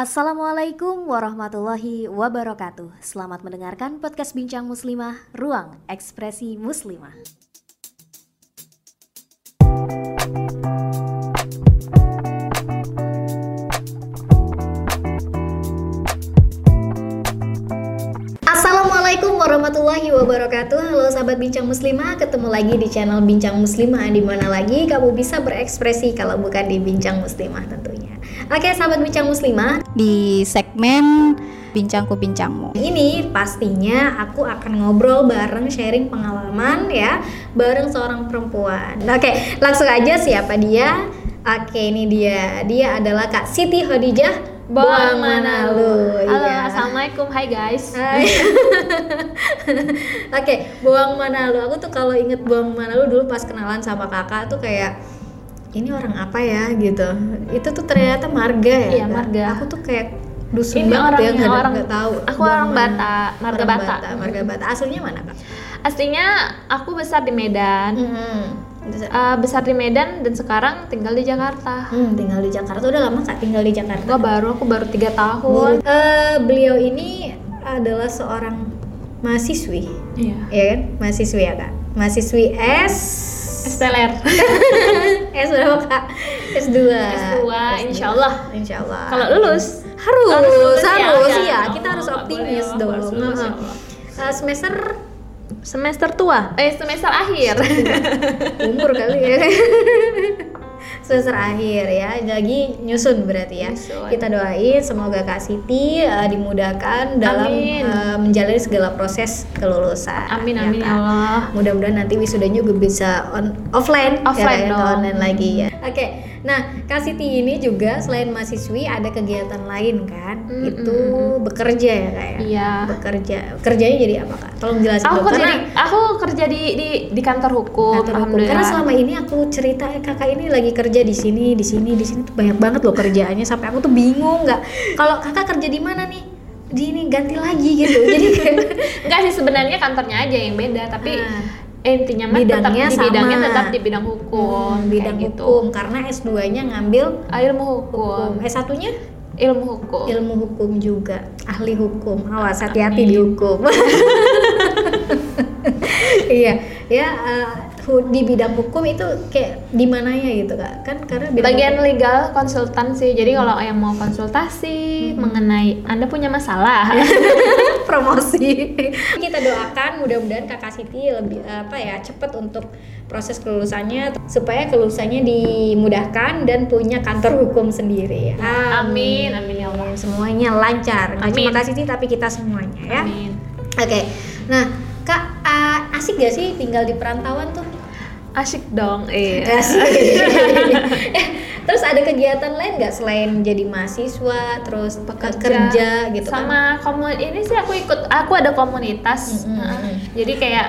Assalamualaikum warahmatullahi wabarakatuh. Selamat mendengarkan podcast Bincang Muslimah, Ruang Ekspresi Muslimah. Warahmatullahi wabarakatuh. Halo sahabat Bincang Muslimah Ketemu lagi di channel Bincang Muslimah. Di mana lagi kamu bisa berekspresi Kalau bukan di Bincang Muslimah tentunya. Oke sahabat Bincang Muslimah. Di segmen Bincangku Bincangmu. Ini pastinya aku akan ngobrol bareng sharing pengalaman ya Bareng seorang perempuan. Oke langsung aja siapa dia? Oke ini dia. Dia adalah Kak Siti Khadijah Buang mana lu Halo, Iya. assalamualaikum, hai guys. Hai. Oke, buang mana lu? Aku tuh kalau inget buang mana lu dulu pas kenalan sama kakak tuh kayak ini orang apa ya gitu. Itu tuh ternyata marga ya. Iya, marga. Aku tuh kayak dusun Ini banget orang ya nggak orang- nggak tahu. aku Buang orang. Bata, marga Orang Bata. Marga Bata. Aslinya mana kak? Aslinya aku besar di Medan. Hmm. Eh, besar di Medan dan sekarang tinggal di Jakarta. Hmm, tinggal di Jakarta udah lama kak tinggal di Jakarta. Gua baru, aku baru tiga tahun. Eh, beliau ini adalah seorang mahasiswi, Iya. ya kan? Mahasiswi ya kak. Mahasiswi S STLR. S berapa kak? S2 S2, insya Allah. Insya Allah Kalau lulus Harus, Harus harus, ya, iya kan? Kita Oh, harus optimis boleh, dong harus lulus, ya. Eh, Semester semester tua, eh semester akhir. umur kali ya Semester akhir ya Lagi nyusun berarti ya Nyusun. Kita doain semoga Kak Siti eh, dimudahkan dalam Amin. eh, menjalani segala proses kelulusan Amin ya amin ya? Allah. mudah-mudahan nanti wisudanya juga bisa on offline Offline ya, dong. online lagi ya oke nah Kak Siti ini juga selain mahasiswi ada kegiatan lain kan? Mm, itu mm, mm, bekerja ya kak ya? Iya. bekerja. Kerjanya jadi apa kak? Tolong jelasin Aku dong kerja karena di, aku kerja di di di kantor hukum. kantor hukum. karena selama ini aku cerita eh, kakak ini lagi kerja di sini di sini di sini. Tuh banyak banget loh kerjaannya sampai aku tuh bingung nggak kalau kakak kerja di mana nih? Di ini ganti lagi gitu. Jadi kayak Enggak sih sebenarnya kantornya aja yang beda, tapi Ah. Intinya mah Bidangnya tetap di bidangnya sama. tetap di bidang hukum, Hmm, bidang gitu. hukum karena S2-nya ngambil ilmu hukum, hukum. S1-nya ilmu hukum. ilmu hukum juga, ahli hukum. Awas hati-hati Amin. dihukum. iya, ya eh, hu- di bidang hukum itu kayak di mananya gitu kak? Kan karena Bagian hukum- legal konsultan sih. Jadi kalau yang mau konsultasi mengenai Anda punya masalah, promosi. Kita doakan mudah-mudahan kakak Siti lebih apa ya cepat untuk proses kelulusannya supaya kelulusannya dimudahkan dan punya kantor hukum sendiri. Amin, amin ya Allah. Semuanya lancar. Amin. cuma Kak Siti tapi kita semuanya ya. Amin. Oke, nah kak uh, asik gak sih tinggal di perantauan tuh? Asyik dong, eh. Asik. Eh, terus ada kegiatan lain nggak selain jadi mahasiswa, terus Bekerja. kerja gitu kan? sama komun ini sih aku ikut aku ada komunitas Mm-mm. Nah, jadi kayak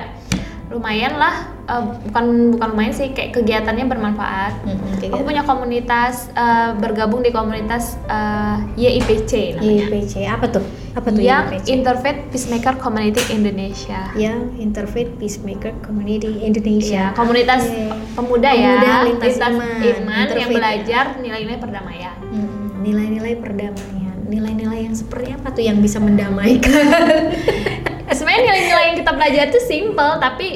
lumayan lah eh, bukan bukan lumayan sih kayak kegiatannya bermanfaat Mm-mm, kayak aku punya komunitas eh, bergabung di komunitas eh, YIPC namanya IPC apa tuh? Apa tuh yang IPC? Interfaith Peacemaker Community Indonesia yang Interfaith Peacemaker Community Indonesia. ya komunitas Oke. pemuda, Pemuda ya lintas iman. iman yang ya. belajar nilai-nilai perdamaian Hmm, nilai-nilai perdamaian. Nilai-nilai yang seperti apa tuh yang bisa mendamaikan? sebenarnya nilai-nilai yang kita pelajari itu simple tapi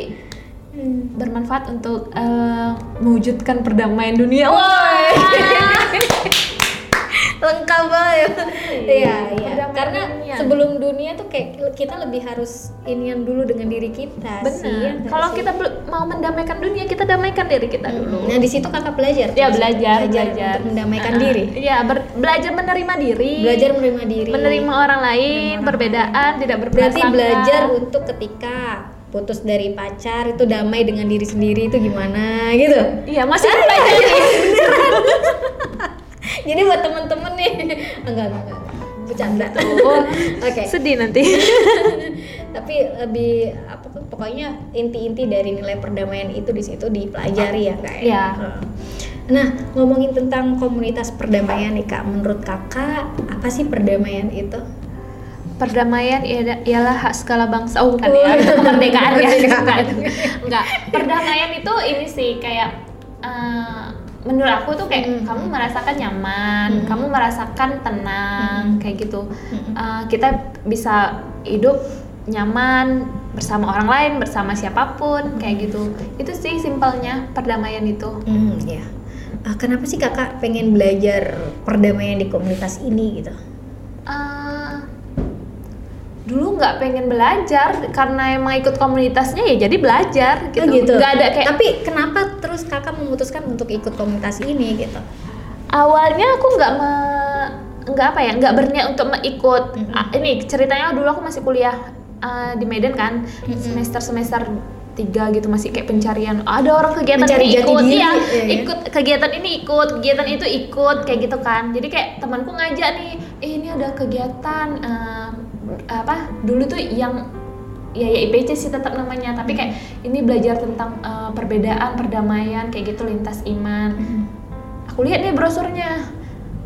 bermanfaat untuk eh, mewujudkan perdamaian dunia. Wah. iya iya karena dunia. sebelum dunia tuh kayak kita lebih harus inian dulu dengan diri kita ya Benar. nggak Kalau kita mau mendamaikan dunia, kita damaikan diri kita dulu. nah di situ kakak belajar Ya tuh, belajar, belajar untuk mendamaikan Ah, diri Iya, ber- belajar menerima diri. belajar menerima diri menerima orang lain, Menerima orang perbedaan, tidak berarti berprasangka. belajar untuk ketika putus dari pacar itu damai dengan diri sendiri itu gimana gitu Iya, masih belajar. jadi buat temen-temen nih enggak enggak, bercanda Tuh. oke Sedih nanti. tapi lebih apa tuh, pokoknya inti-inti dari nilai perdamaian itu di situ dipelajari ya kak ya? Iya. Heeh. nah ngomongin tentang komunitas perdamaian nih kak menurut kakak apa sih perdamaian itu Perdamaian ia- ialah hak segala bangsa. Oh, bukan Oh, ya. Kemerdekaan ya. Enggak. Perdamaian itu ini sih kayak eh, menurut aku tuh kayak Mm-mm. kamu merasakan nyaman, Mm-mm. kamu merasakan tenang kayak gitu. Mm-mm. Uh, kita bisa hidup nyaman bersama orang lain, bersama siapa pun kayak gitu. Itu sih simpelnya perdamaian itu. Hmm, ya. Ah, kenapa sih kakak pengen belajar perdamaian di komunitas ini gitu? Uh, dulu nggak pengen belajar karena emang ikut komunitasnya ya jadi belajar gitu. Oh, gitu. Nggak ada kayak Tapi kenapa terus kakak memutuskan untuk ikut komunitas ini gitu? awalnya aku nggak me nggak apa ya nggak berniat untuk ikut Mm-mm. Ah, ini ceritanya dulu aku masih kuliah ah, di Medan kan Mm-mm. semester semester tiga gitu masih kayak pencarian ada orang kegiatan Mencari ini ikut diri, iya iya, iya. ikut kegiatan ini ikut kegiatan itu ikut kayak gitu kan jadi kayak temanku ngajak nih eh ini ada kegiatan eh, apa dulu tuh yang ya ya IPC sih tetap namanya tapi kayak ini belajar tentang eh, perbedaan perdamaian kayak gitu lintas iman aku lihat nih brosurnya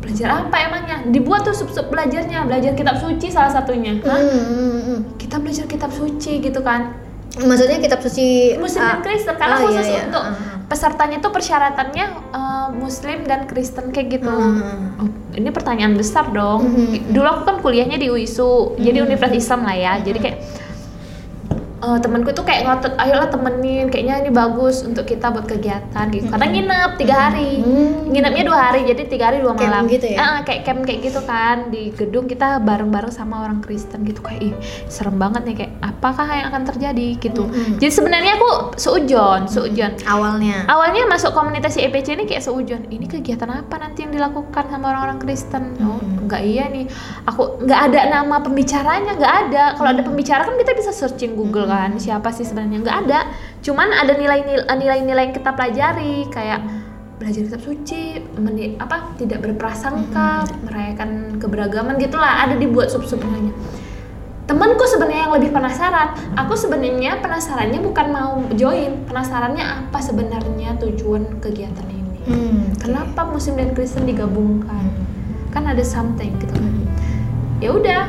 belajar apa emangnya dibuat tuh sub-sub belajarnya belajar kitab suci salah satunya Hah? Hmm, hmm, hmm. kita belajar kitab suci gitu kan Maksudnya kitab suci muslim ah, dan kristen karena ah, khusus iya, iya. untuk ah. pesertanya tuh persyaratannya eh, muslim dan kristen kayak gitu Hmm. Oh, ini pertanyaan besar dong Mhm. dulu aku kan kuliahnya di UISU jadi Mhm. Universitas Islam lah ya jadi kayak eh, temanku tuh kayak ngotot ayolah temenin kayaknya ini bagus untuk kita buat kegiatan gitu. Karena nginep tiga hari. Hmm. nginepnya dua hari jadi tiga hari dua Camp malam. gitu ya? Ah, kayak camp kayak gitu kan. Di gedung kita bareng-bareng sama orang Kristen gitu. Kayak ih serem banget nih kayak apakah yang akan terjadi? Gitu. Mm-mm. jadi sebenarnya aku seujon seujon. Awalnya. awalnya masuk komunitas EPC ini kayak seujon ini kegiatan apa nanti yang dilakukan sama orang-orang Kristen? Oh Mm-mm. nggak iya nih. Aku nggak ada nama pembicaranya nggak ada. Kalau ada pembicara kan kita bisa searching Google kan siapa sih sebenarnya? Nggak ada. Cuman ada nilai-nilai nilai-nilai yang kita pelajari kayak belajar kitab suci meni- apa tidak berprasangka merayakan keberagaman gitulah ada dibuat sub-sub nilainya temanku sebenarnya yang lebih penasaran. Aku sebenarnya penasarannya bukan mau join penasarannya apa sebenarnya tujuan kegiatan ini? Hmm, kenapa muslim dan kristen digabungkan? Kan ada something gitu kan. Hmm. ya udah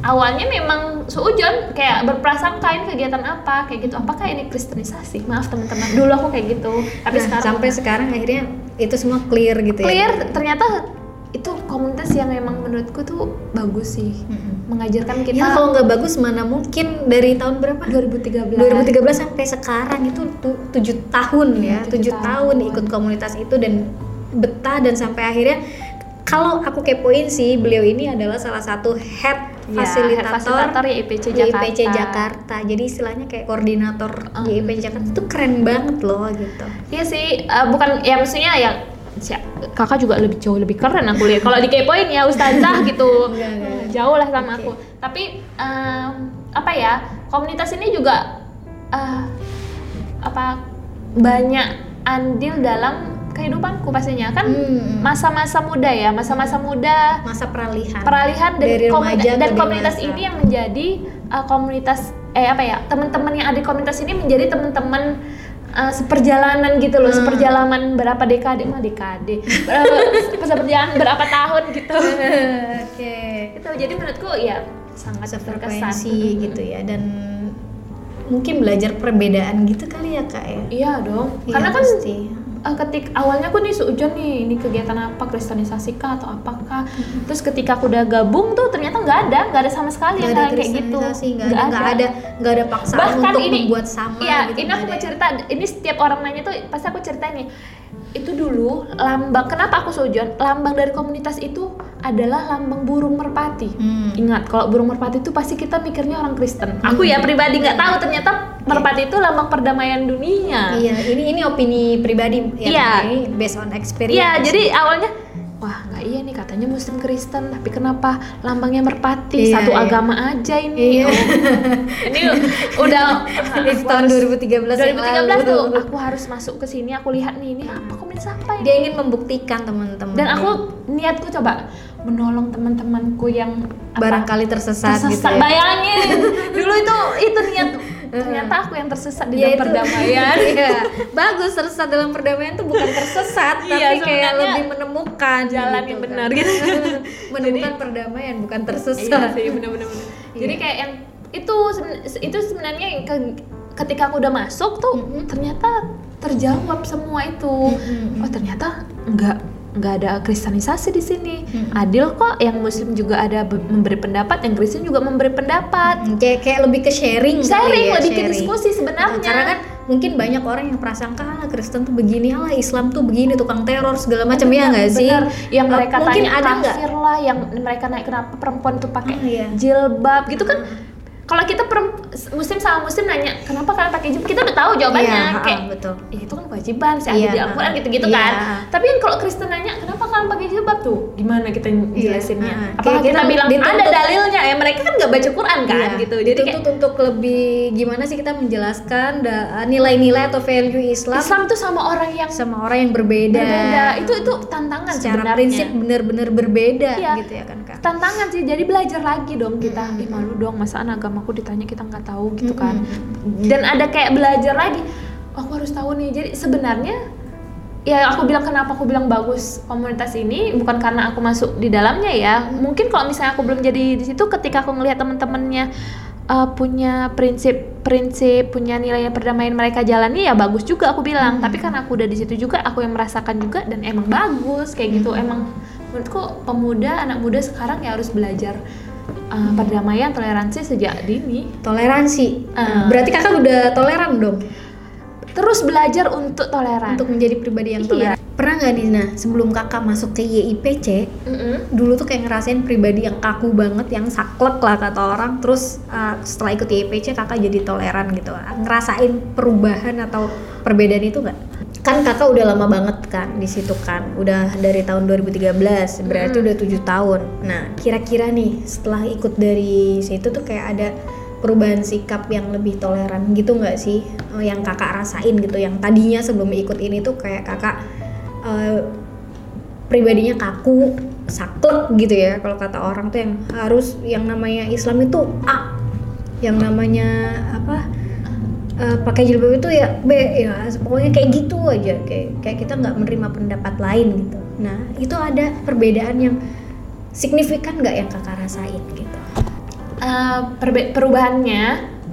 awalnya memang seujon kayak berprasangka ini kegiatan apa kayak gitu. Apakah ini kristenisasi? Maaf teman-teman. Dulu aku kayak gitu. Tapi Nah, sekarang sampai sekarang akhirnya itu semua clear gitu ya. clear. Ternyata itu komunitas yang memang menurutku tuh bagus sih. Mm-mm. mengajarkan kita Ya kalau nggak bagus mana mungkin? Dari tahun berapa? 2013 2013 sampai sekarang itu tu- tujuh tahun ya, Tujuh tujuh tahun. tahun. ikut komunitas itu dan betah dan sampai akhirnya kalau aku kepoin sih beliau ini adalah salah satu head Ya, fasilitator, fasilitator YIPC di Jakarta. IPC Jakarta. Jadi istilahnya kayak koordinator Uh. di IPC Jakarta itu keren banget loh gitu. Iya sih, eh, bukan ya maksudnya ya kakak juga lebih jauh lebih keren aku lihat. Kalau dikepoin ya ustazah gitu, Enggak, enggak. Eh, jauh lah sama Oke. aku. Tapi em, apa ya komunitas ini juga eh, apa banyak andil dalam kehidupanku pastinya kan Hmm. masa-masa muda ya masa-masa muda Masa peralihan. peralihan Dari komuni- remaja ke dan komunitas dewasa. ini yang menjadi uh, komunitas eh apa ya teman-teman yang ada di komunitas ini menjadi teman-teman uh, seperjalanan gitu loh Hmm. seperjalanan berapa dekade mah dekade berapa seperjalanan berapa tahun gitu Oke. itu jadi menurutku ya sangat berkesan gitu ya dan mungkin belajar perbedaan gitu kali ya kak ya. iya dong Iya, karena kan pasti. Uh, ketik awalnya aku nih seujon nih ini kegiatan apa kristenisasi kah atau apakah terus ketika aku udah gabung tuh ternyata nggak ada nggak ada sama sekali nggak yang ada kayak gitu nggak ada nggak ada nggak ada paksaan bahkan untuk ini membuat sama iya gitu. ini aku ada mau ya. cerita ini setiap orang nanya tuh pasti aku ceritain nih itu dulu lambang kenapa aku sojon lambang dari komunitas itu adalah lambang burung merpati Hmm. ingat kalau burung merpati itu pasti kita mikirnya orang Kristen aku ya pribadi nggak tahu ternyata merpati itu lambang perdamaian dunia Iya, ini ini opini pribadi ya, Iya. Ini based on experience. Iya, jadi awalnya nggak iya nih katanya Muslim Kristen, tapi kenapa lambangnya merpati Iya, satu iya. agama aja ini? Iya. Oh, ini udah It's aku tahun harus- 2013 yang 2013 tuh aku harus masuk ke sini aku lihat nih ini apa komunitas apa ya? Dia ingin membuktikan teman-teman. Dan aku niatku coba menolong teman-temanku yang barangkali tersesat, gitu tersesat. ya. Bayangin dulu itu itu niat ternyata aku yang tersesat di Ya, dalam itu- perdamaian. Iya, bagus tersesat dalam perdamaian tuh bukan tersesat, Iya, tapi kayak sebenarnya lebih menemukan jalan gitu yang kan. benar gitu. menemukan perdamaian bukan Iya tersesat. Iya. Jadi kayak yang itu itu sebenarnya yang ke- ketika aku udah masuk tuh Mm-mm. ternyata terjawab semua itu Mm-mm. oh ternyata nggak nggak ada kristenisasi di sini. Mm-mm. adil kok yang muslim juga ada be- memberi pendapat yang kristen juga memberi pendapat. Hmm, kayak kayak lebih ke sharing sharing ya, lebih ke sharing. diskusi sebenarnya. Karena kan mungkin banyak orang yang prasangka ah Kristen tuh begini lah Islam tuh begini tukang teror segala macam. Ya nggak sih? yang mereka mungkin tanya ada kafir lah yang mereka naik kenapa perempuan tuh pakai Oh, iya. jilbab? Gitu kan. Kalau kita muslim sama muslim nanya kenapa kalian pakai jilbab? Kita udah tahu jawabannya Iya, kayak betul. "Ya, itu kan kewajiban sih ada Iya, di Al-Quran gitu-gitu Iya. kan. tapi kan kalau Kristen nanya kenapa kalian pakai jilbab tuh? Gimana kita jelasinnya? Ha-ha. apakah kita kita bilang dituntut- ada dalilnya? Ya mereka kan nggak baca Quran kan Iya, gitu. Jadi kayak untuk lebih gimana sih kita menjelaskan da- nilai-nilai atau value Islam, Islam tuh sama orang yang sama orang yang berbeda, berbeda. Itu itu tantangan secara sebenarnya. prinsip benar-benar berbeda Iya. gitu ya kan kak? Tantangan sih. Jadi belajar lagi dong kita. Ih, malu dong. Masa agamaku ditanya kita nggak tahu gitu kan. Dan ada kayak belajar lagi. "Oh, aku harus tahu nih. Jadi sebenarnya ya aku bilang kenapa aku bilang bagus komunitas ini bukan karena aku masuk di dalamnya ya. Mungkin kalau misalnya aku belum jadi di situ ketika aku ngelihat teman-temannya uh, punya prinsip prinsip punya nilai perdamaian mereka jalani ya bagus juga aku bilang. Tapi karena aku udah di situ juga aku yang merasakan juga dan emang bagus kayak gitu. Emang menurutku pemuda anak muda sekarang ya harus belajar uh, perdamaian toleransi sejak dini. Toleransi? Ah. berarti kakak udah toleran dong terus belajar untuk toleran. Untuk menjadi pribadi yang Iya. toleran. Pernah nggak Dina sebelum kakak masuk ke YIPC Mm-mm. dulu tuh kayak ngerasain pribadi yang kaku banget yang saklek lah kata orang terus uh, setelah ikut YPC kakak jadi toleran gitu. Ngerasain perubahan atau perbedaan itu nggak? Kan kakak udah lama banget kan di situ kan udah dari tahun 2013 berarti udah tujuh tahun. Nah kira-kira nih setelah ikut dari situ tuh kayak ada perubahan sikap yang lebih toleran gitu nggak sih Oh, yang kakak rasain gitu yang tadinya sebelum ikut ini tuh kayak kakak uh, pribadinya kaku, saklek gitu ya kalau kata orang tuh yang harus yang namanya Islam itu A, yang namanya apa eh, pakai jilbab itu ya B ya pokoknya kayak gitu aja kayak kayak kita nggak menerima pendapat lain gitu. Nah itu ada perbedaan yang signifikan nggak yang kakak rasain gitu? Perbe- perubahannya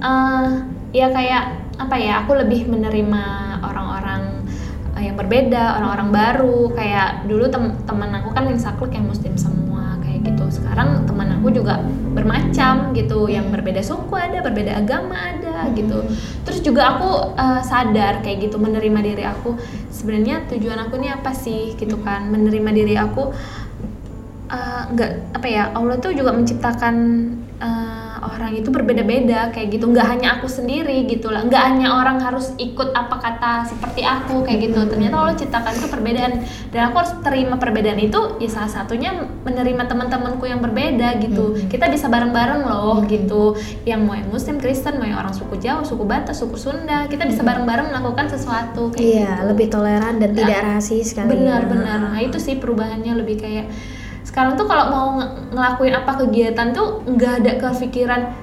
eh, ya kayak apa ya aku lebih menerima orang-orang eh, yang berbeda orang-orang baru. Kayak dulu tem- teman aku kan yang saklek yang muslim semua kayak gitu. Sekarang teman aku juga bermacam gitu yang berbeda suku ada berbeda agama ada gitu. Terus juga aku eh, sadar kayak gitu menerima diri aku. Sebenarnya tujuan aku ini apa sih gitu kan? Menerima diri aku nggak apa ya Allah tuh juga menciptakan eh, orang itu berbeda-beda kayak gitu. Nggak hanya aku sendiri gitu lah. Nggak hanya orang harus ikut apa kata seperti aku kayak gitu. Ternyata Allah ciptakan itu perbedaan. Dan aku harus terima perbedaan itu ya salah satunya menerima teman-temanku yang berbeda gitu. Kita bisa bareng-bareng loh gitu. Yang mau yang Muslim Kristen mau yang orang suku Jawa suku Batak suku Sunda kita bisa bareng-bareng melakukan sesuatu kayak Iya gitu. lebih toleran dan tidak rasis kali benar ya. nah itu sih perubahannya lebih kayak sekarang tuh kalau mau ng- ngelakuin apa kegiatan tuh nggak ada kepikiran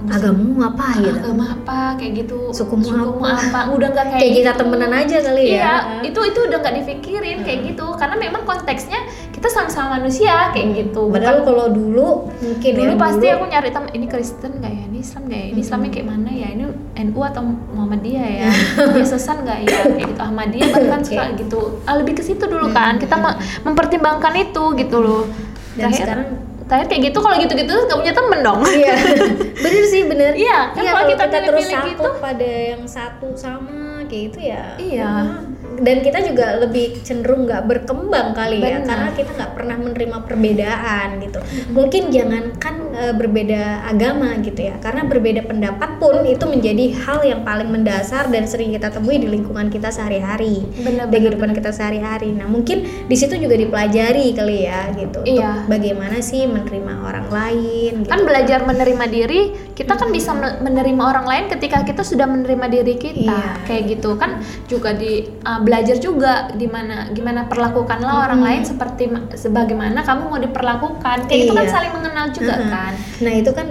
Agamamu apa gitu? agama apa kayak gitu. Sukumu apa? apa? Udah nggak kayak, Kayak kita gitu. temenan aja kali ya. iya itu itu udah nggak dipikirin kayak gitu. Karena memang konteksnya kita sama-sama manusia kayak gitu. Padahal Bukan- kalau dulu mungkin dulu ya pasti dulu- aku nyari temen ini Kristen nggak ya? Ini Islam nggak ya? Ini Islamnya kayak mana ya? Ini NU atau Muhammadiyah ya? Yesusan nggak ya? Kayak gitu. Ahmadiyah bahkan suka gitu. Ah, lebih ke situ dulu kan. kita me- mempertimbangkan itu gitu loh. Dan Terakhir- sekarang- terakhir kayak gitu kalau gitu-gitu nggak punya temen dong Iya, bener sih bener. Iya, kan kalau kita terus pilih-pilih satu gitu. pada yang satu sama kayak gitu ya. Iya. Dan kita juga lebih cenderung nggak berkembang kali ya, Benar. karena kita nggak pernah menerima perbedaan gitu. Mungkin jangankan eh, berbeda agama gitu ya, karena berbeda pendapat pun itu menjadi hal yang paling mendasar dan sering kita temui di lingkungan kita sehari-hari, di kehidupan kita sehari-hari. Nah mungkin di situ juga dipelajari kali ya gitu, Iya. untuk bagaimana sih menerima orang lain. Gitu. kan belajar menerima diri kita kan bisa me- menerima orang lain ketika kita sudah menerima diri kita Iya. kayak gitu kan juga di uh, belajar juga gimana gimana perlakukanlah orang lain seperti ma- sebagaimana kamu mau diperlakukan kayak itu kan Iya. saling mengenal juga Mm-mm. kan Nah itu kan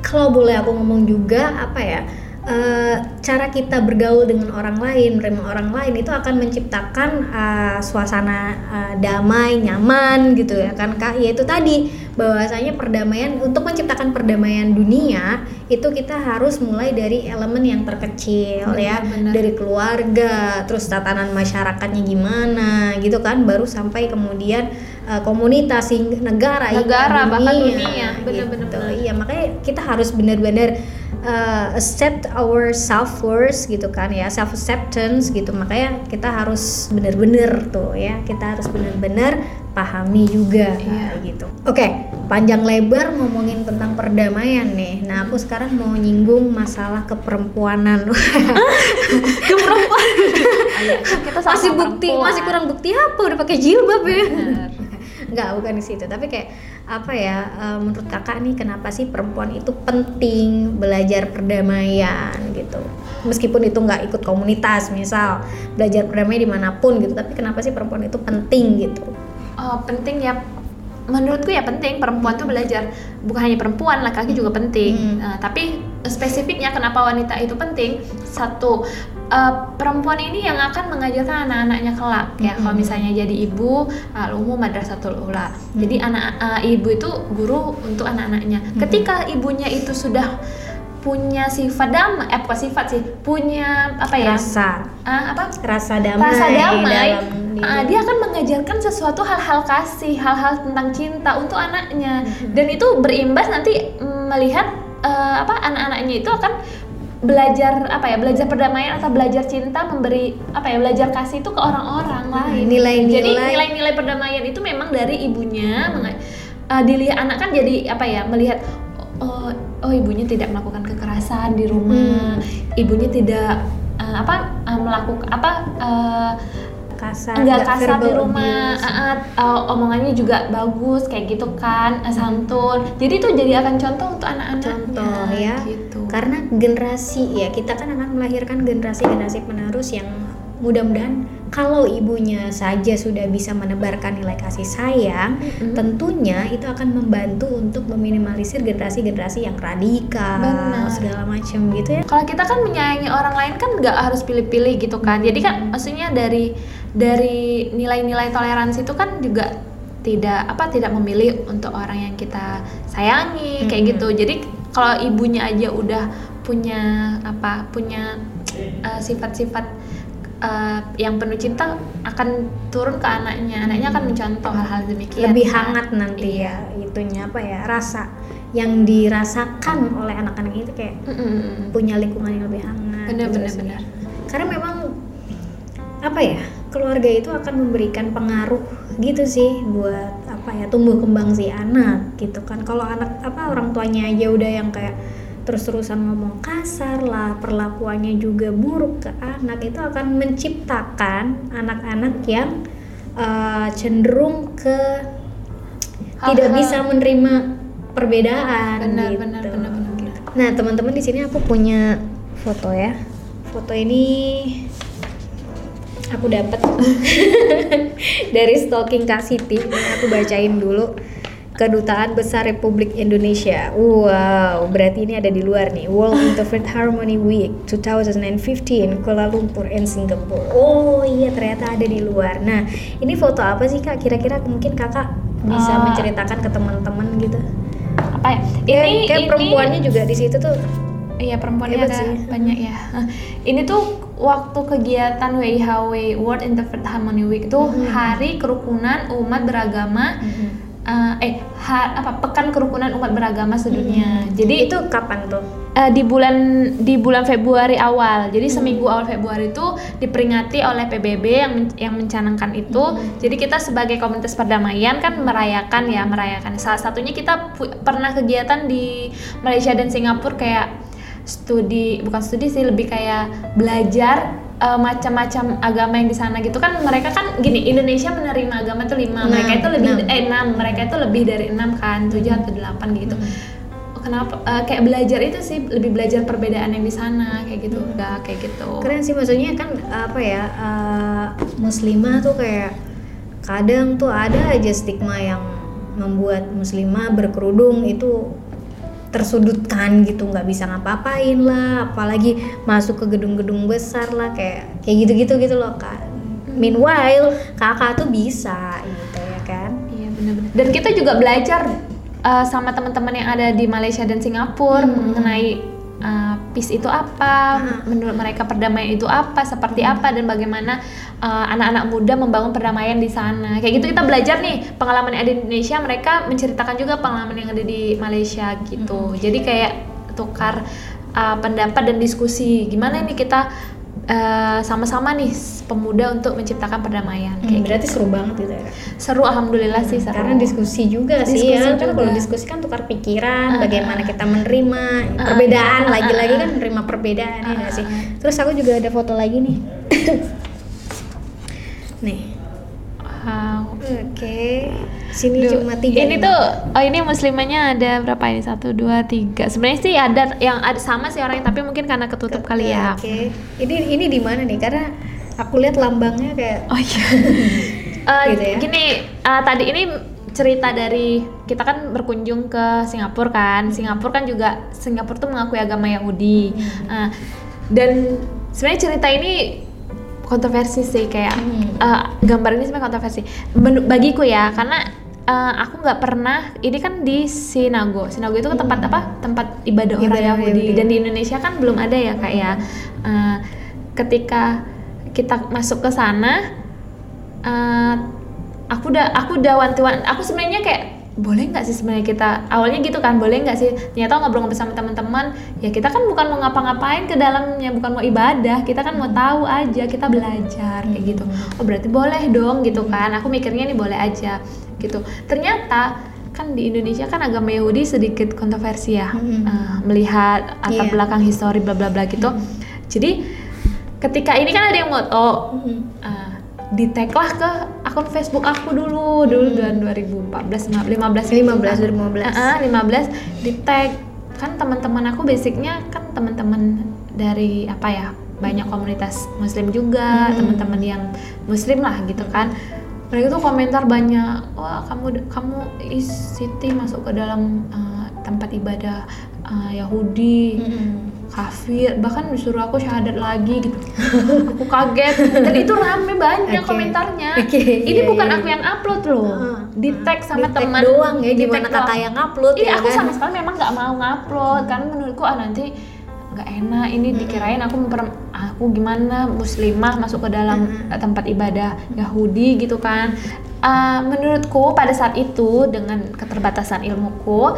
kalau boleh aku ngomong juga apa ya eh, cara kita bergaul dengan orang lain, menerima orang lain itu akan menciptakan eh, suasana eh, damai, nyaman gitu ya kan kak. Yaitu tadi bahwasanya perdamaian untuk menciptakan perdamaian dunia itu kita harus mulai dari elemen yang terkecil ya, Benar-benar. dari keluarga, terus tatanan masyarakatnya gimana gitu kan, baru sampai kemudian eh, komunitas negara, Negara, bahkan dunia. Benar-benar gitu. benar. Iya, makanya kita harus benar-benar uh, accept our self worth gitu kan ya, self acceptance gitu. Makanya kita harus benar-benar tuh ya, kita harus benar-benar pahami juga kayak gitu. Oke, panjang lebar ngomongin tentang perdamaian nih. Nah, aku sekarang mau nyinggung masalah keperempuanan. Ke perempuan. Ayo, kita sama masih bukti, perempuan. masih kurang bukti apa? Udah pakai jilbab ya. Benar. Enggak, bukan di situ. Tapi kayak apa ya? eh, menurut kakak nih, kenapa sih perempuan itu penting belajar perdamaian gitu? Meskipun itu nggak ikut komunitas, misal belajar perdamaian di mana pun gitu. Tapi kenapa sih perempuan itu penting gitu? Oh, penting ya. Menurutku ya penting perempuan tuh belajar bukan hanya perempuan, laki-laki juga penting. Hmm. Nah, tapi spesifiknya kenapa wanita itu penting? Satu, eh, perempuan ini yang akan mengajarkan anak-anaknya kelak ya. Kalau Hmm. misalnya jadi ibu, al-umum madrasatul ula. Jadi anak eh, ibu itu guru untuk anak-anaknya. Ketika ibunya itu sudah punya sifat damai, eh bukan sifat sih, punya apa ya? Rasa, Ah, apa? rasa damai, rasa damai dalam ah, dia akan mengajarkan sesuatu hal-hal kasih hal-hal tentang cinta untuk anaknya dan itu berimbas nanti mm, melihat eh, apa anak-anaknya itu akan belajar apa ya belajar perdamaian atau belajar cinta memberi apa ya belajar kasih itu ke orang-orang lain. nilai-nilai. jadi nilai-nilai perdamaian itu memang dari ibunya eh, dilihat anak kan jadi apa ya melihat oh oh ibunya tidak melakukan kekerasan di rumah ibunya tidak eh, apa eh, melakukan apa eh, kasar, nggak nggak kasar di rumah abuse. ah, ah, eh, omongannya juga bagus kayak gitu kan santun. Jadi itu jadi akan contoh untuk anak-anak contoh ya. gitu karena generasi ya kita kan akan melahirkan generasi-generasi penerus yang mudah-mudahan kalau ibunya saja sudah bisa menebarkan nilai kasih sayang Mm-mm. tentunya itu akan membantu untuk meminimalisir generasi-generasi yang radikal Benar. segala macam gitu ya kalau kita kan menyayangi orang lain kan nggak harus pilih-pilih gitu kan jadi kan maksudnya dari dari nilai-nilai toleransi itu kan juga tidak apa tidak memilih untuk orang yang kita sayangi kayak Mm-mm. gitu jadi kalau ibunya aja udah punya apa punya eh, sifat-sifat eh, yang penuh cinta akan turun ke anaknya anaknya akan mencontoh hal-hal demikian lebih hangat nanti ya itunya apa ya rasa yang dirasakan oleh anak-anak itu kayak Mm-mm. punya lingkungan yang lebih hangat bener gitu sih. bener karena memang apa ya keluarga itu akan memberikan pengaruh gitu sih buat apa ya tumbuh kembang si anak gitu kan kalau anak apa orang tuanya aja udah yang kayak terus-terusan ngomong kasar lah perlakuannya juga buruk ke anak itu akan menciptakan anak-anak yang eh, cenderung ke tidak Hal-hal- bisa menerima perbedaan benar gitu. benar benar benar benar. Nah, teman-teman di sini aku punya foto ya. Foto ini aku dapat dari stalking Kak Siti. Aku bacain dulu. Kedutaan Besar Republik Indonesia. Wow, berarti ini ada di luar nih. World Interfaith Harmony Week 2015 Kuala Lumpur and Singapore. Oh iya, ternyata ada di luar. Nah, ini foto apa sih Kak? Kira-kira mungkin Kakak bisa Ah. menceritakan ke teman-teman gitu. apa ya Kayak, ini kayak ini perempuannya juga di situ tuh Iya perempuannya Hebat ada sih. banyak ya. Ini tuh waktu kegiatan WIHW World Interfaith Harmony Week itu Mhm. hari kerukunan umat beragama eh, eh ha- apa pekan kerukunan umat beragama sedunia. Jadi itu kapan tuh? eh, di bulan di bulan Februari awal. Jadi seminggu awal Februari itu diperingati oleh PBB yang men- yang mencanangkan itu. Jadi kita sebagai komunitas perdamaian kan merayakan ya, merayakan. Salah satunya kita pernah kegiatan di Malaysia dan Singapura kayak studi bukan studi sih lebih kayak belajar eh, macam-macam agama yang di sana gitu. Kan mereka kan gini Indonesia menerima agama tuh lima. Enam, mereka itu lebih enam. eh enam. Mereka itu lebih dari enam kan tujuh atau delapan gitu. Kenapa eh, kayak belajar itu sih lebih belajar perbedaan yang di sana kayak gitu. Enggak kayak gitu. Keren sih maksudnya kan apa ya eh, muslimah tuh kayak kadang tuh ada aja stigma yang membuat muslimah berkerudung. Itu tersudutkan gitu nggak bisa ngapa-ngapain lah apalagi masuk ke gedung-gedung besar lah kayak kayak gitu-gitu gitu loh kak. Meanwhile kakak tuh bisa gitu ya kan? Iya benar-benar. Dan kita juga belajar uh, sama teman-teman yang ada di Malaysia dan Singapura mengenai uh, peace itu apa, menurut mereka perdamaian itu apa, seperti apa dan bagaimana uh, anak-anak muda membangun perdamaian di sana. Kayak gitu kita belajar nih pengalaman yang ada di Indonesia, mereka menceritakan juga pengalaman yang ada di Malaysia gitu. Jadi kayak tukar uh, pendapat dan diskusi gimana ini kita uh, sama-sama nih pemuda untuk menciptakan perdamaian. Hmm, Kayak berarti seru banget gitu ya? Seru alhamdulillah sih seru. Karena diskusi juga sih Diskusi ya. Kan juga. kalau diskusi kan tukar pikiran Ah, bagaimana kita menerima perbedaan. Lagi-lagi kan menerima perbedaan ya nggak sih? Terus aku juga ada foto lagi nih. Nih. Wow. oke sini Duh, cuma tiga ini tuh oh ini muslimahnya ada berapa ini? Satu dua tiga. Sebenarnya sih ada yang ada sama sih orangnya tapi mungkin karena ketutup kali ya. Oke ini ini di mana nih? Karena aku lihat lambangnya kayak oh iya. Eh, Gitu ya. gini eh, tadi ini cerita dari kita kan berkunjung ke Singapura kan. Singapura kan juga Singapura tuh mengakui agama Yahudi. Eh, dan sebenarnya cerita ini kontroversi sih kayak Hmm. eh, gambar ini sebenarnya kontroversi. Men- bagiku ya karena eh, aku nggak pernah ini kan di Sinago. Sinago itu kan tempat apa? Tempat ibadah orang Ibadah Yahudi. Yahudi. dan di Indonesia kan belum ada ya kak ya. Eh, ketika kita masuk ke sana eh, aku udah aku udah wanti-wanti aku sebenarnya kayak boleh nggak sih sebenarnya kita awalnya gitu kan boleh nggak sih? Ternyata ngobrol-ngobrol sama teman-teman ya kita kan bukan mau ngapa-ngapain ke dalamnya bukan mau ibadah kita kan mau tahu aja kita belajar kayak gitu. Oh berarti boleh dong gitu kan. Aku mikirnya nih boleh aja gitu. Ternyata kan di Indonesia kan agama Yahudi sedikit kontroversi ya Mm-mm. eh, melihat latar Iya. belakang histori bla bla bla gitu. Jadi ketika ini kan ada yang moto Hmm. uh, di tag lah ke akun Facebook aku dulu. Dulu tahun 2014 15 15 2015 Heeh, 15 di tag. Kan teman-teman aku basicnya kan teman-teman dari apa ya banyak komunitas muslim juga Hmm. teman-teman yang muslim lah gitu kan. Mereka tuh komentar banyak wah kamu kamu is Siti masuk ke dalam uh, tempat ibadah uh, Yahudi. Mm-mm. Kafir bahkan disuruh aku syahadat lagi gitu. Aku kaget. Dan itu rame banyak Oke. komentarnya. Oke, ini iya, bukan iya. aku yang upload loh. Di tag sama Di tag teman. doang ya Di gimana kakak yang upload iya ya aku kan? sama sekali memang nggak mau ngupload karena menurutku ah nanti nggak enak ini dikirain aku memper- aku gimana muslimah masuk ke dalam eh, tempat ibadah Yahudi gitu kan. Ah, menurutku pada saat itu dengan keterbatasan ilmuku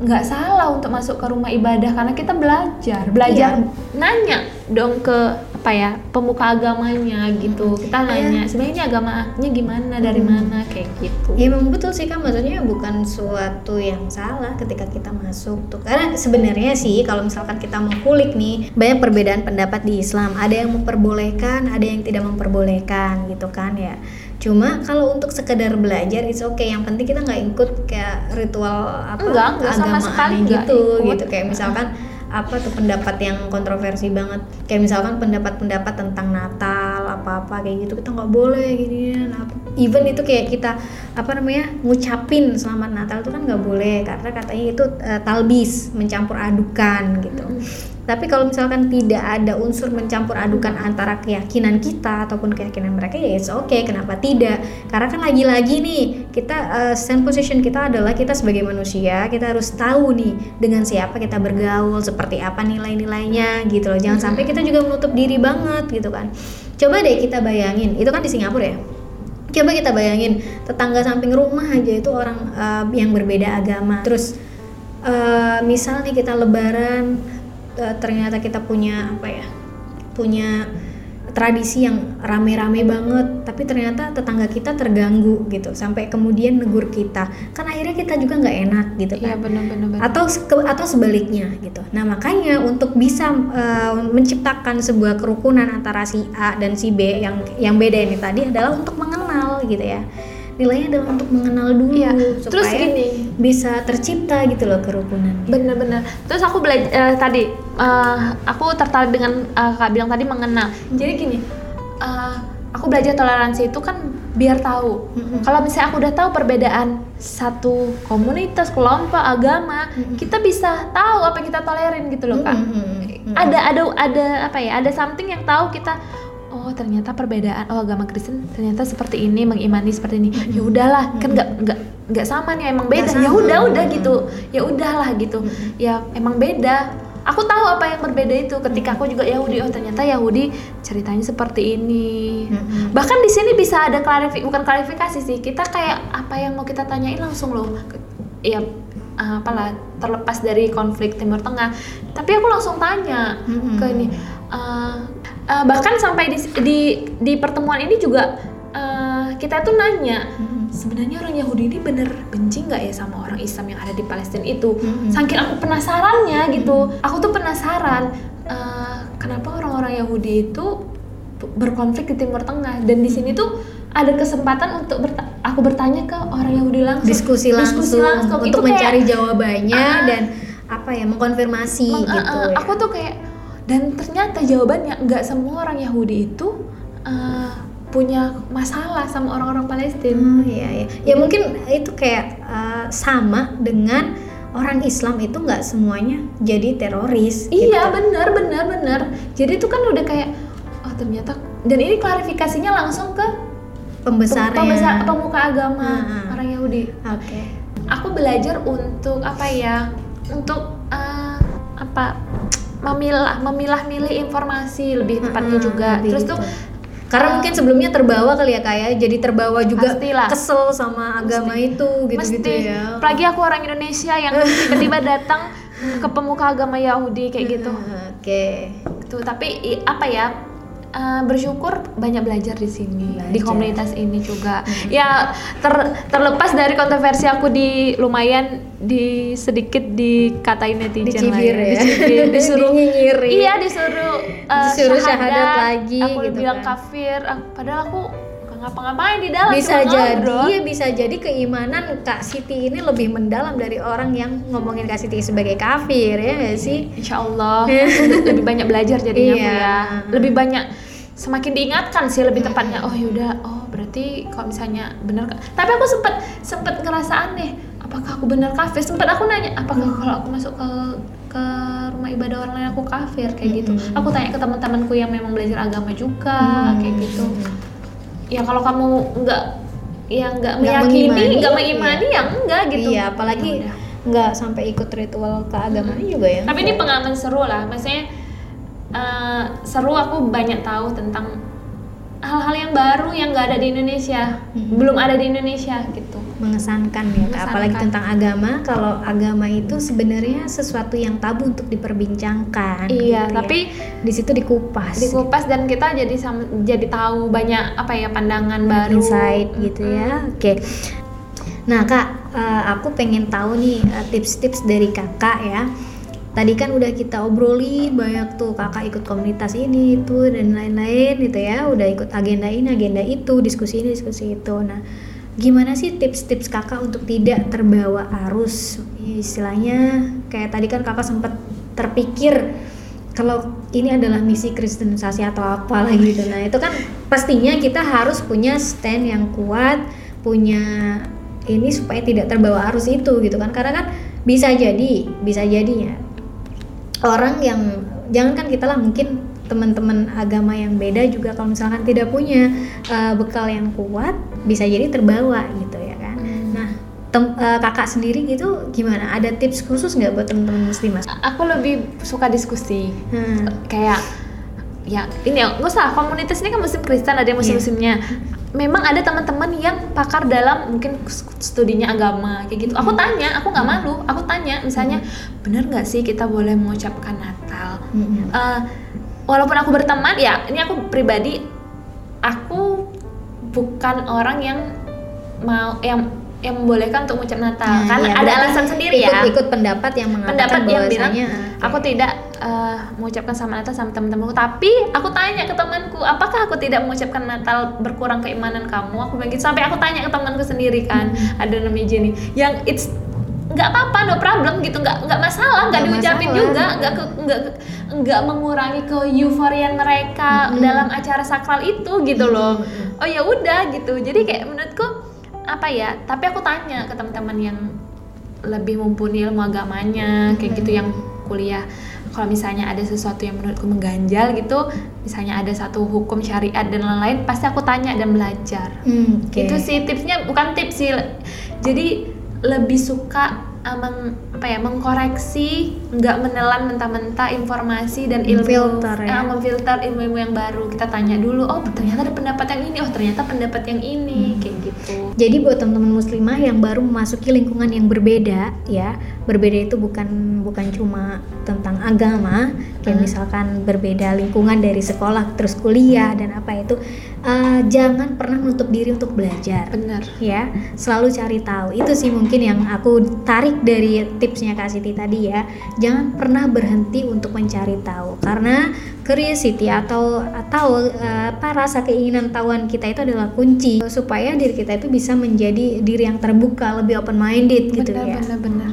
nggak salah untuk masuk ke rumah ibadah karena kita belajar. Belajar nanya dong ke apa ya pemuka agamanya gitu. Kita nanya sebenarnya ini agamanya gimana? Dari mana? Kayak gitu. Ya memang betul sih kan maksudnya bukan suatu yang salah ketika kita masuk tuh. Karena sebenarnya sih kalau misalkan kita mau kulik nih banyak perbedaan pendapat di Islam. Ada yang memperbolehkan ada yang tidak memperbolehkan gitu kan ya cuma kalau untuk sekedar belajar it's okay. Yang penting kita nggak ikut kayak ritual apa Enggak, enggak, sama keagamaan sekali gitu ikut. gitu. Kayak misalkan apa tuh pendapat yang kontroversi banget. Kayak misalkan pendapat-pendapat tentang Natal apa-apa kayak gitu kita nggak boleh gini apa. Even itu kayak kita apa namanya ngucapin selamat Natal itu kan nggak boleh. Karena katanya itu eh, talbis mencampur adukan gitu tapi kalau misalkan tidak ada unsur mencampur adukan antara keyakinan kita ataupun keyakinan mereka ya it's okay kenapa tidak? Karena kan lagi-lagi nih kita eh, stand position kita adalah kita sebagai manusia kita harus tahu nih dengan siapa kita bergaul seperti apa nilai-nilainya gitu loh. Jangan sampai kita juga menutup diri banget gitu kan. Coba deh kita bayangin itu kan di Singapura ya? Coba kita bayangin tetangga samping rumah aja itu orang eh, yang berbeda agama. Terus eh, misal nih kita lebaran eh, ternyata kita punya apa ya punya tradisi yang rame-rame banget tapi ternyata tetangga kita terganggu gitu sampai kemudian negur kita kan akhirnya kita juga nggak enak gitu iya kan benar-benar benar. atau ke- atau sebaliknya gitu. Nah makanya untuk bisa eh, menciptakan sebuah kerukunan antara si A dan si B yang yang beda ini tadi adalah untuk mengenal gitu ya. Nilainya adalah untuk mengenal dulu Iya. supaya Terus gini. bisa tercipta gitu loh kerukunan. bener-bener terus aku belajar tadi eh, aku tertarik dengan eh, kak bilang tadi mengenal jadi gini eh, aku belajar toleransi itu kan biar tahu. Mm-mm. Kalau misalnya aku udah tahu perbedaan satu komunitas, kelompok, agama, Mm-mm. kita bisa tahu apa yang kita tolerin gitu loh kak. Mm-mm, mm-mm. Ada ada ada apa ya? Ada something yang tahu kita. Oh ternyata perbedaan. Oh agama Kristen ternyata seperti ini, mengimani seperti ini. Ya udahlah, kan nggak nggak nggak sama nih, emang beda. Ya udah udah gitu. Ya udahlah gitu. Ya emang beda. Aku tahu apa yang berbeda itu ketika aku juga Yahudi. Oh ternyata Yahudi ceritanya seperti ini. Bahkan di sini bisa ada klarifikasi, bukan klarifikasi sih. Kita kayak apa yang mau kita tanyain langsung loh. Ya apalah terlepas dari konflik Timur Tengah. Tapi aku langsung tanya ke ini. uh, uh, bahkan sampai di di di pertemuan ini juga uh, kita tuh nanya Mm-mm. sebenarnya orang Yahudi ini bener benci nggak ya sama orang Islam yang ada di Palestina itu? Mm-mm. Saking aku penasarannya gitu, aku tuh penasaran uh, kenapa orang-orang Yahudi itu berkonflik di Timur Tengah dan di sini tuh ada kesempatan untuk berta- aku bertanya ke orang Yahudi langsung diskusi langsung, untuk Itu kayak, mencari jawabannya Ah. dan apa ya mengkonfirmasi Meng- gitu uh, uh, ya. aku tuh kayak dan ternyata jawabannya nggak semua orang Yahudi itu uh, punya masalah sama orang-orang Palestina Hmm, iya, iya. Ya mungkin itu kayak uh, sama dengan orang Islam itu nggak semuanya jadi teroris. Iya gitu. benar benar benar. Jadi itu kan udah kayak oh ternyata dan ini klarifikasinya langsung ke Pembesarnya. pembesar pemuka agama Hmm. orang Yahudi. Oke. Aku belajar untuk apa ya? Untuk eh, apa? Memilah memilah-milih informasi lebih tepatnya Hmm, juga. lebih Terus gitu. tuh Karena mungkin sebelumnya terbawa kali ya kayak jadi terbawa juga Pastilah. kesel sama agama itu gitu-gitu mesti ya. apalagi aku orang Indonesia yang tiba-tiba datang ke pemuka agama Yahudi kayak gitu. Oke. Tuh, tapi apa ya? Eh, bersyukur banyak belajar di sini di Belajar. komunitas ini juga. Ya ter- terlepas dari kontroversi aku di lumayan di sedikit dikatain netizen Dicibir lah ya. Dicibir, disuruh. Iya, disuruh eh, Disuruh syahadat lagi Aku gitu bilang kan. kafir, ah, padahal aku ngapa-ngapain di dalam bisa jadi ngobrol. iya bisa jadi keimanan Kak Siti ini lebih mendalam dari orang yang ngomongin Kak Siti sebagai kafir ya nggak sih Insya Allah lebih banyak belajar jadinya Iya. ya lebih banyak semakin diingatkan sih lebih tepatnya oh yaudah oh berarti kalau misalnya benar Kak. tapi aku sempet sempet ngerasa aneh apakah aku benar kafir sempet aku nanya apakah Hmm. kalau aku masuk ke ke rumah ibadah orang lain aku kafir kayak gitu Mm-mm. aku tanya ke teman-temanku yang memang belajar agama juga Hmm. kayak gitu ya kalau kamu nggak ya nggak meyakini nggak mengimani ya enggak gitu iya apalagi Ya udah. nggak sampai ikut ritual keagamaan juga ya Tapi ini pengalaman seru lah, maksudnya eh, seru aku banyak tahu tentang hal-hal yang baru yang nggak ada di Indonesia, Mhm. belum ada di Indonesia gitu. Mengesankan ya Kak. apalagi Mengesankan. tentang agama kalau agama itu sebenarnya sesuatu yang tabu untuk diperbincangkan iya, gitu ya. tapi di situ dikupas. dikupas dan kita jadi sam- jadi tahu banyak apa ya pandangan baru, insight gitu ya. Oke. Nah kak eh, aku pengen tahu nih eh, tips-tips dari kakak ya. Tadi kan udah kita obrolin banyak tuh kakak ikut komunitas ini itu dan lain-lain gitu ya. Udah ikut agenda ini agenda itu diskusi ini diskusi itu. Nah gimana sih tips-tips kakak untuk tidak terbawa arus? Istilahnya kayak tadi kan kakak sempat terpikir kalau ini adalah misi kristenisasi atau apa lagi gitu. Nah itu kan pastinya kita harus punya stand yang kuat punya ini supaya tidak terbawa arus itu gitu kan. Karena kan bisa jadi bisa jadinya orang yang jangan kan kita lah mungkin teman-teman agama yang beda juga kalau misalkan tidak punya uh, bekal yang kuat bisa jadi terbawa gitu ya kan. Hmm. nah tem- uh, kakak sendiri gitu gimana? Ada tips khusus nggak buat teman-teman muslimas Aku lebih suka diskusi. hmm. kayak ya ini ya nggak usah komunitas ini kan muslim Kristen ada yang muslim muslimnya memang ada teman-teman yang pakar dalam mungkin studinya agama kayak gitu. Aku tanya aku nggak malu. Aku tanya misalnya bener nggak sih kita boleh mengucapkan Natal. Eh, walaupun aku berteman ya ini aku pribadi aku bukan orang yang mau yang yang membolehkan untuk mengucap Natal. Nah, karena iya, ada alasan sendiri ikut, ya. ikut pendapat yang mengatakan pendapat yang bilang bahwasanya aku tidak eh, mengucapkan sama Natal sama teman-temanku tapi aku tanya ke temanku apakah aku tidak mengucapkan Natal berkurang keimanan kamu? Aku bilang gitu. Sampai aku tanya ke temanku sendiri kan Hmm. ada namanya Jenny. Yang it's nggak apa-apa no problem gitu nggak nggak masalah nggak diucapin masalah. juga nggak nggak nggak mengurangi ke euforian mereka Mm-mm. dalam acara sakral itu gitu loh Mm-mm. oh ya udah gitu jadi kayak menurutku apa ya tapi aku tanya ke teman-teman yang lebih mumpuni ilmu agamanya kayak gitu yang kuliah kalau misalnya ada sesuatu yang menurutku mengganjal gitu misalnya ada satu hukum syariat dan lain-lain pasti aku tanya dan belajar Hmm, oke. itu sih tipsnya bukan tips sih jadi lebih suka uh, meng- apa ya mengkoreksi nggak menelan mentah-mentah informasi dan ilmu Memfilter ya. Ah, memfilter ilmu-ilmu yang baru kita tanya dulu oh ternyata ada pendapat yang ini oh ternyata pendapat yang Hmm. ini kayak gitu Jadi buat teman-teman muslimah yang baru memasuki lingkungan yang berbeda ya, berbeda itu bukan bukan cuma tentang agama, kayak Hmm. misalkan berbeda lingkungan dari sekolah terus kuliah dan apa itu, eh, jangan pernah menutup diri untuk belajar. bener ya selalu cari tahu itu sih mungkin yang aku tarik dari tipsnya Kak Siti tadi ya. Jangan pernah berhenti untuk mencari tahu karena curiosity atau atau eh, apa rasa keinginan tahuan kita itu adalah kunci supaya diri kita itu bisa menjadi diri yang terbuka lebih open minded gitu bener ya. bener bener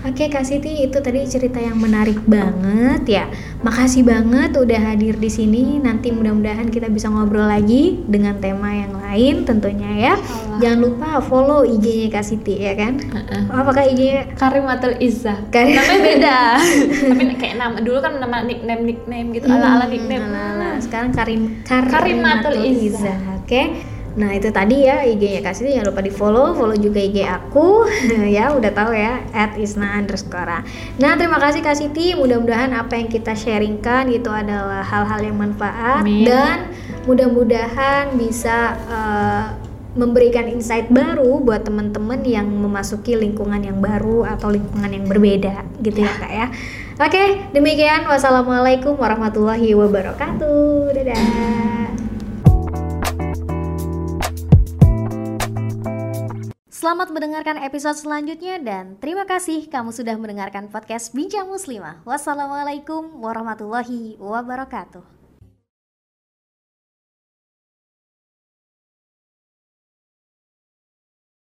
Oke Kak Siti itu tadi cerita yang menarik banget ya. Makasih banget udah hadir di sini. Nanti mudah-mudahan kita bisa ngobrol lagi dengan tema yang lain tentunya ya. Insyaallah. Jangan lupa follow IG-nya Kak Siti ya kan. Heeh. Apakah IG-nya? Karimatul Izzah Kari- namanya beda tapi kayak nama dulu kan nama nickname nickname gitu ala ala Hmm, nickname ala-ala. Sekarang Karim Karimatul Izzah. Oke. Nah itu tadi ya IG-nya Kak Siti jangan lupa di follow, follow juga IG aku ya udah tahu ya at isna underscore. Nah terima kasih Kak Siti, mudah-mudahan apa yang kita sharingkan itu adalah hal-hal yang manfaat Amin. dan mudah-mudahan bisa eh, memberikan insight baru buat teman-teman yang memasuki lingkungan yang baru atau lingkungan yang berbeda gitu ya kak ya. Oke demikian wassalamualaikum warahmatullahi wabarakatuh. Dadah. Selamat mendengarkan episode selanjutnya dan terima kasih kamu sudah mendengarkan podcast Bincang Muslimah. Wassalamualaikum warahmatullahi wabarakatuh.